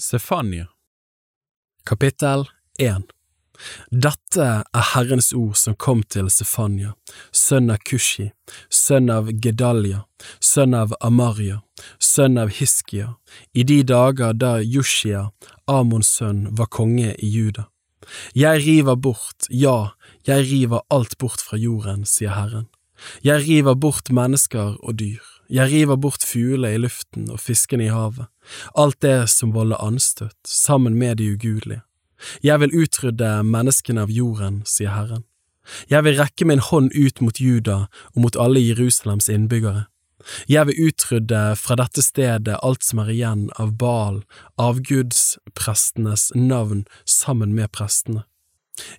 Sefania Kapittel 1 Dette er Herrens ord som kom til Sefania, sønn av Kushi, sønn av Gedalia, sønn av Amaria, sønn av Hiskia, i de dager da Jushia, Amons sønn, var konge i Juda. Jeg river bort, ja, jeg river alt bort fra jorden, sier Herren. Jeg river bort mennesker og dyr, jeg river bort fuglene i luften og fiskene i havet, alt det som volder anstøt, sammen med de ugudelige. Jeg vil utrydde menneskene av jorden, sier Herren. Jeg vil rekke min hånd ut mot Juda og mot alle Jerusalems innbyggere. Jeg vil utrydde fra dette stedet alt som er igjen av Baal, avgudsprestenes navn sammen med prestene.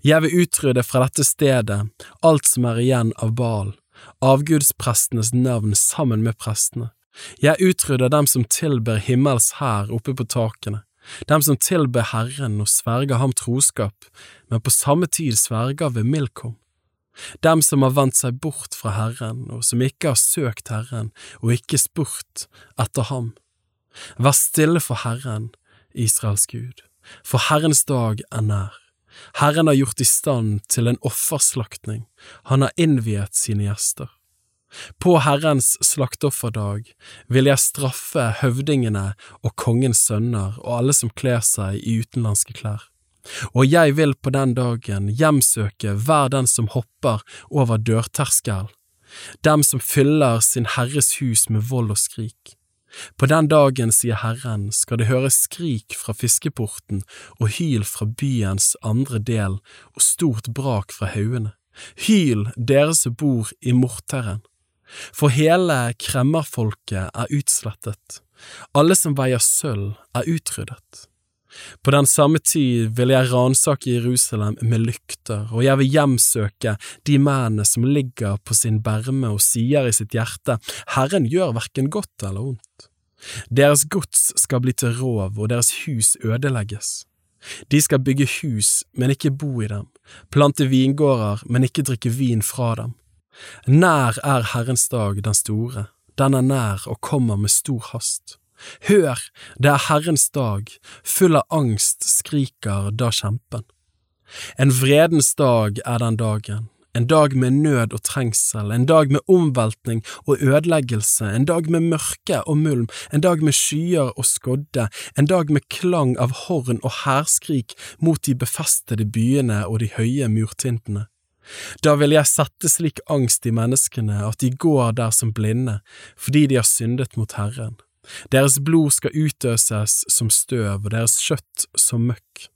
Jeg vil utrydde fra dette stedet alt som er igjen av Baal, avgudsprestenes navn sammen med prestene. Jeg utrydder dem som tilber himmels hær oppe på takene, dem som tilber Herren og sverger ham troskap, men på samme tid sverger ved Milkom. Dem som har vendt seg bort fra Herren, og som ikke har søkt Herren og ikke spurt etter ham. Vær stille for Herren, Israels Gud, for Herrens dag er nær. Herren har gjort i stand til en offerslaktning, han har innviet sine gjester. På Herrens slakteofferdag vil jeg straffe høvdingene og kongens sønner og alle som kler seg i utenlandske klær. Og jeg vil på den dagen hjemsøke hver den som hopper over dørterskelen, dem som fyller sin Herres hus med vold og skrik. På den dagen, sier Herren, skal det høres skrik fra fiskeporten og hyl fra byens andre del og stort brak fra haugene. Hyl, dere som bor i Morteren. For hele kremmerfolket er utslettet, alle som veier sølv er utryddet. På den samme tid vil jeg ransake Jerusalem med lykter, og jeg vil hjemsøke de mennene som ligger på sin berme og sier i sitt hjerte, Herren gjør hverken godt eller ondt. Deres gods skal bli til rov og deres hus ødelegges. De skal bygge hus, men ikke bo i dem, plante vingårder, men ikke drikke vin fra dem. Nær er Herrens dag den store, den er nær og kommer med stor hast. Hør, det er Herrens dag, full av angst skriker da kjempen. En vredens dag er den dagen, en dag med nød og trengsel, en dag med omveltning og ødeleggelse, en dag med mørke og mulm, en dag med skyer og skodde, en dag med klang av horn og hærskrik mot de befestede byene og de høye murtintene. Da vil jeg sette slik angst i menneskene at de går der som blinde, fordi de har syndet mot Herren. Deres blod skal utøses som støv og deres kjøtt som møkk.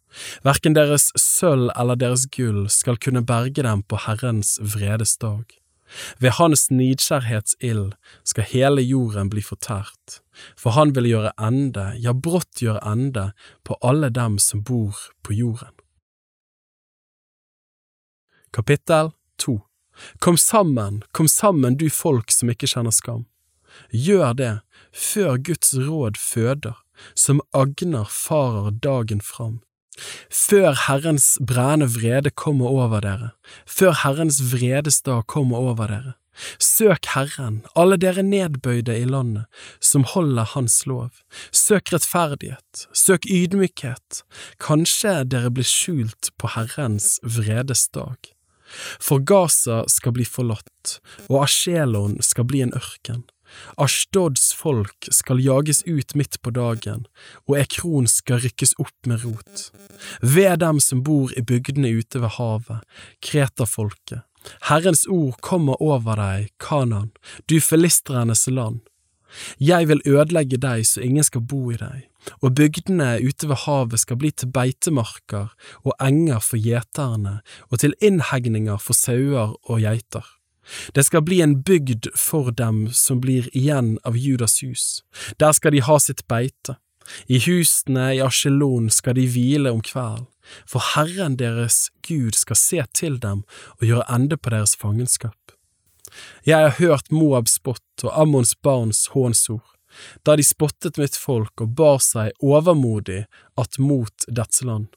Verken deres sølv eller deres gull skal kunne berge dem på Herrens vredes dag. Ved hans nidkjærhetsild skal hele jorden bli fortært, for han vil gjøre ende, ja, brått gjøre ende, på alle dem som bor på jorden. Kapittel 2 Kom sammen, kom sammen, du folk som ikke kjenner skam. Gjør det før Guds råd føder, som agner farer dagen fram. Før Herrens brennende vrede kommer over dere, før Herrens vredesdag kommer over dere. Søk Herren, alle dere nedbøyde i landet, som holder Hans lov. Søk rettferdighet, søk ydmykhet, kanskje dere blir skjult på Herrens vredesdag. For Gaza skal bli forlatt, og Asjelon skal bli en ørken. Ashdods folk skal jages ut midt på dagen, og Ekron skal rykkes opp med rot. Ved dem som bor i bygdene ute ved havet, Kretafolket. Herrens ord kommer over deg, Kanan, du filistrenes land. Jeg vil ødelegge deg så ingen skal bo i deg, og bygdene ute ved havet skal bli til beitemarker og enger for gjeterne og til innhegninger for sauer og geiter. Det skal bli en bygd for dem som blir igjen av Judas hus, der skal de ha sitt beite. I husene i Asjelon skal de hvile om kvelden, for Herren deres Gud skal se til dem og gjøre ende på deres fangenskap. Jeg har hørt Moabs spott og Ammons barns hånsord, da de spottet mitt folk og bar seg overmodig att mot dets land.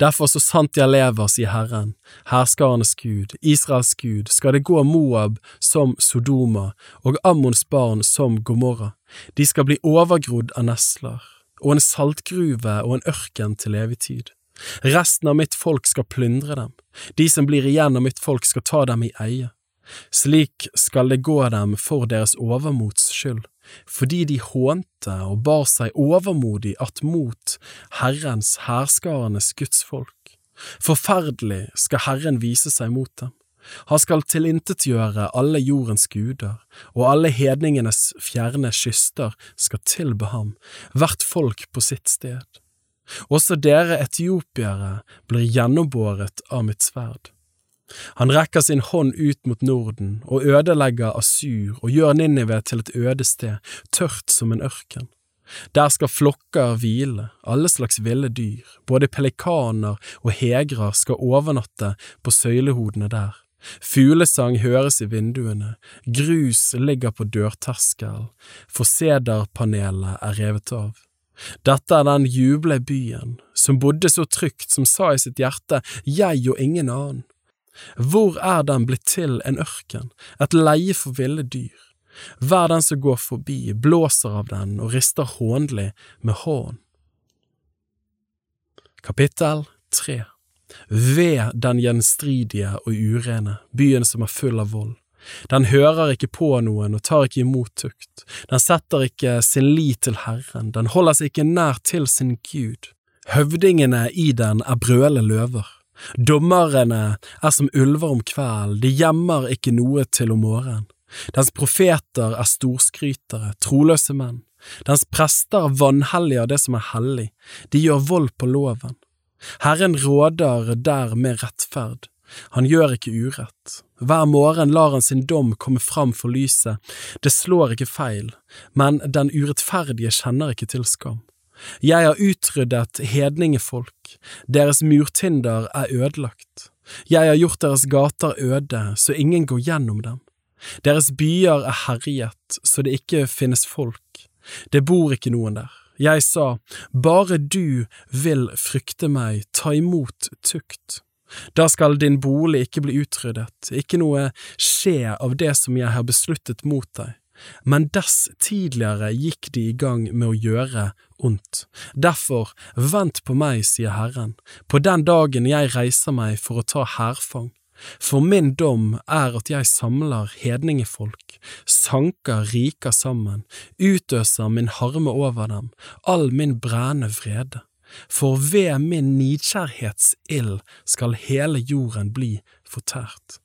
Derfor så sant jeg lever, sier Herren, herskarenes Gud, Israels Gud, skal det gå Moab som Sodoma og Ammons barn som Gomorra. De skal bli overgrodd av nesler, og en saltgruve og en ørken til evig tid. Resten av mitt folk skal plyndre dem, de som blir igjen av mitt folk skal ta dem i eie. Slik skal det gå dem for deres overmots skyld, fordi de hånte og bar seg overmodig attmot Herrens hærskarenes gudsfolk. Forferdelig skal Herren vise seg mot dem. Han skal tilintetgjøre alle jordens guder, og alle hedningenes fjerne kyster skal tilbe ham, hvert folk på sitt sted. Også dere etiopiere blir gjennombåret av mitt sverd. Han rekker sin hånd ut mot Norden og ødelegger Asur og gjør Ninive til et øde sted, tørt som en ørken. Der skal flokker hvile, alle slags ville dyr, både pelikaner og hegrer skal overnatte på søylehodene der. Fuglesang høres i vinduene, grus ligger på dørterskelen, for sederpanelet er revet av. Dette er den juble byen, som bodde så trygt, som sa i sitt hjerte, jeg og ingen annen. Hvor er den blitt til en ørken, et leie for ville dyr? Hver den som går forbi, blåser av den og rister hånlig med hånd. Kapittel 3 Ved den gjenstridige og urene, byen som er full av vold. Den hører ikke på noen og tar ikke imot tukt, den setter ikke sin lit til Herren, den holder seg ikke nær til sin Gud. Høvdingene i den er brølende løver. Dommerne er som ulver om kvelden, de gjemmer ikke noe til om morgenen. Dens profeter er storskrytere, troløse menn. Dens prester vanhelliger det som er hellig, de gjør vold på loven. Herren råder der med rettferd, han gjør ikke urett. Hver morgen lar han sin dom komme fram for lyset, det slår ikke feil, men den urettferdige kjenner ikke til skam. Jeg har utryddet hedningefolk, deres murtinder er ødelagt. Jeg har gjort deres gater øde, så ingen går gjennom dem. Deres byer er herjet, så det ikke finnes folk. Det bor ikke noen der. Jeg sa, bare du vil frykte meg, ta imot tukt. Da skal din bolig ikke bli utryddet, ikke noe skje av det som jeg har besluttet mot deg men dess tidligere gikk de i gang med å gjøre ondt. Derfor, vent på meg, sier Herren, på den dagen jeg reiser meg for å ta hærfang. For min dom er at jeg samler hedningefolk, sanker riker sammen, utøser min harme over dem, all min brennende vrede. For ved min nidkjærhetsild skal hele jorden bli fortært.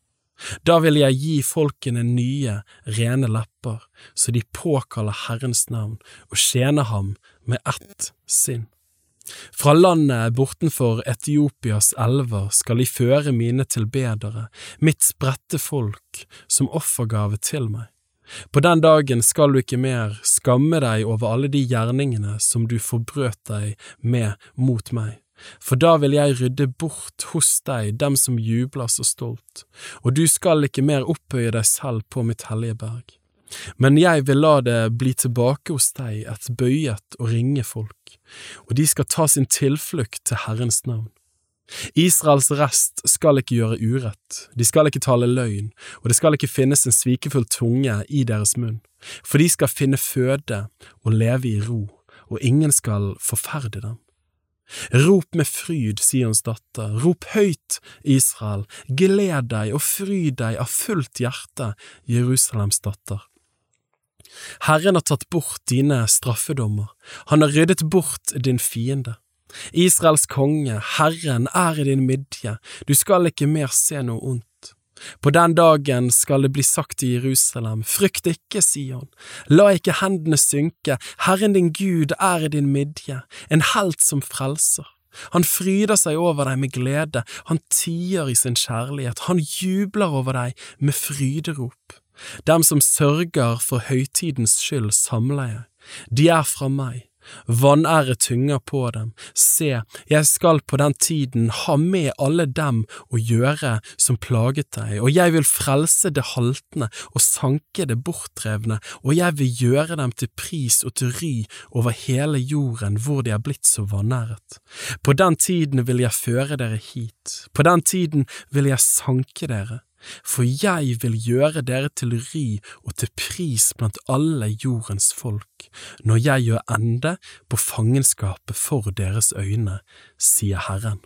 Da vil jeg gi folkene nye, rene lepper, så de påkaller Herrens navn og tjener ham med ett sinn. Fra landet bortenfor Etiopias elver skal de føre mine tilbedere, mitt spredte folk, som offergave til meg. På den dagen skal du ikke mer skamme deg over alle de gjerningene som du forbrøt deg med mot meg for da vil jeg rydde bort hos deg dem som jubler så stolt, og du skal ikke mer opphøye deg selv på mitt hellige berg. Men jeg vil la det bli tilbake hos deg et bøyet og ringe folk, og de skal ta sin tilflukt til Herrens navn. Israels rest skal ikke gjøre urett, de skal ikke tale løgn, og det skal ikke finnes en svikefull tunge i deres munn, for de skal finne føde og leve i ro, og ingen skal forferde dem. Rop med fryd, Sions datter, rop høyt, Israel, gled deg og fryd deg av fullt hjerte, Jerusalems datter. Herren har tatt bort dine straffedommer, han har ryddet bort din fiende. Israels konge, Herren er i din midje, du skal ikke mer se noe ondt. På den dagen skal det bli sagt i Jerusalem, frykt ikke, Sion, la ikke hendene synke, Herren din Gud er i din midje, en helt som frelser. Han fryder seg over deg med glede, han tier i sin kjærlighet, han jubler over deg med fryderop. Dem som sørger for høytidens skyld samler jeg, de er fra meg, Vanære tynger på dem. Se, jeg skal på den tiden ha med alle dem å gjøre som plaget deg, og jeg vil frelse det haltende og sanke det bortdrevne, og jeg vil gjøre dem til pris og til ry over hele jorden hvor de er blitt så vanæret. På den tiden vil jeg føre dere hit, på den tiden vil jeg sanke dere. For jeg vil gjøre dere til ry og til pris blant alle jordens folk, når jeg gjør ende på fangenskapet for deres øyne, sier Herren.